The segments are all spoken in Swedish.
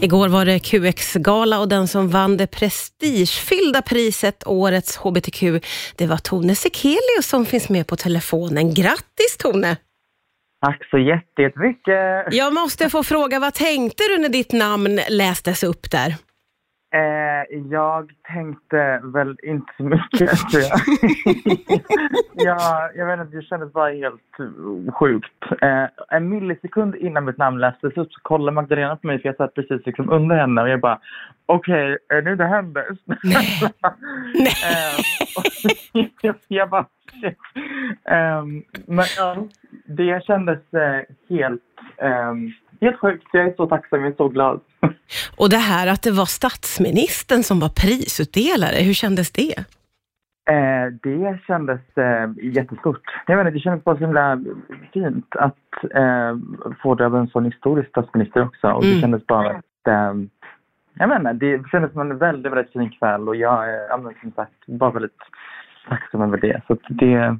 Igår var det QX-gala och den som vann det prestigefyllda priset Årets HBTQ, det var Tone Sekelius som finns med på telefonen. Grattis Tone! Tack så jättemycket! Jag måste få fråga, vad tänkte du när ditt namn lästes upp där? Eh, jag tänkte väl inte så mycket tror jag. ja, jag vet inte, det kändes bara helt sjukt. Eh, en millisekund innan mitt namn lästes upp så kollade Magdalena på mig för jag satt precis liksom under henne och jag bara okej, okay, är det det händer? Nej. eh, jag bara shit. Um, men ja, det kändes eh, helt um, Helt sjukt. Jag är så tacksam. Jag är så glad. Och det här att det var statsministern som var prisutdelare, hur kändes det? Eh, det kändes eh, jättestort. Jag inte, det kändes bara så himla fint att eh, få det av en sån historisk statsminister också. Och mm. det kändes bara att, eh, jag inte, det kändes som en väldigt, väldigt fin kväll och jag är, som sagt, bara väldigt tacksam över det. Så det,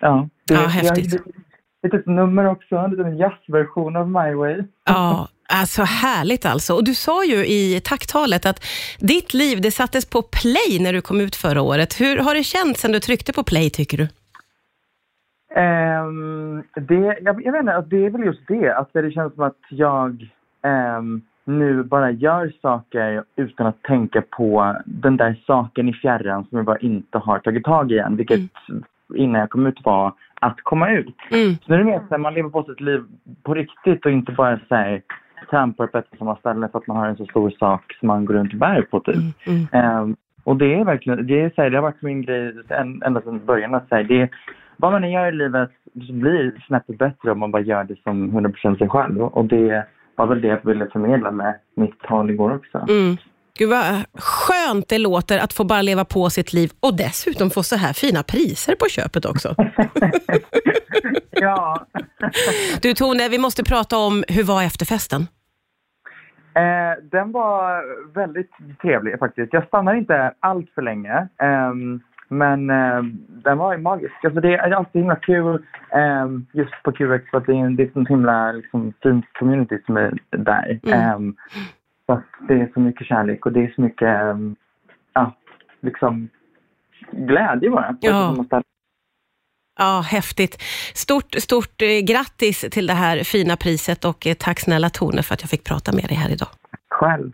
ja. Det, ja, häftigt. Jag, litet nummer också, en liten jazzversion av My Way. Ja, alltså härligt alltså. Och du sa ju i tacktalet att ditt liv det sattes på play när du kom ut förra året. Hur har det känts sen du tryckte på play tycker du? Um, det, jag, jag inte, det är väl just det, att det känns som att jag um, nu bara gör saker utan att tänka på den där saken i fjärran som jag bara inte har tagit tag i än, vilket mm. innan jag kom ut var att komma ut. Mm. Så nu är det mer man lever på sitt liv på riktigt och inte bara så här, trampar på ett samma ställe för att man har en så stor sak som man går runt och bär på typ. Mm. Mm. Um, och det är verkligen, det, är så här, det har varit min grej ända sedan början att säga det vad man än gör i livet så blir snäppet bättre om man bara gör det som 100% sig själv. Och det var väl det jag ville förmedla med mitt tal igår också. Mm. Gud vad skönt det låter att få bara leva på sitt liv och dessutom få så här fina priser på köpet också. ja. Du Tone, vi måste prata om hur var efterfesten? Eh, den var väldigt trevlig faktiskt. Jag stannade inte allt för länge. Eh, men eh, den var ju magisk. Alltså, det är alltid himla kul ehm, just på QX för att det är, det är ett himla liksom, fint community som är där. Mm. Ehm, så det är så mycket kärlek och det är så mycket, ehm, ja, liksom glädje bara. Ja. Ja, häftigt. Stort, stort eh, grattis till det här fina priset och eh, tack snälla Tone för att jag fick prata med dig här idag. Själv.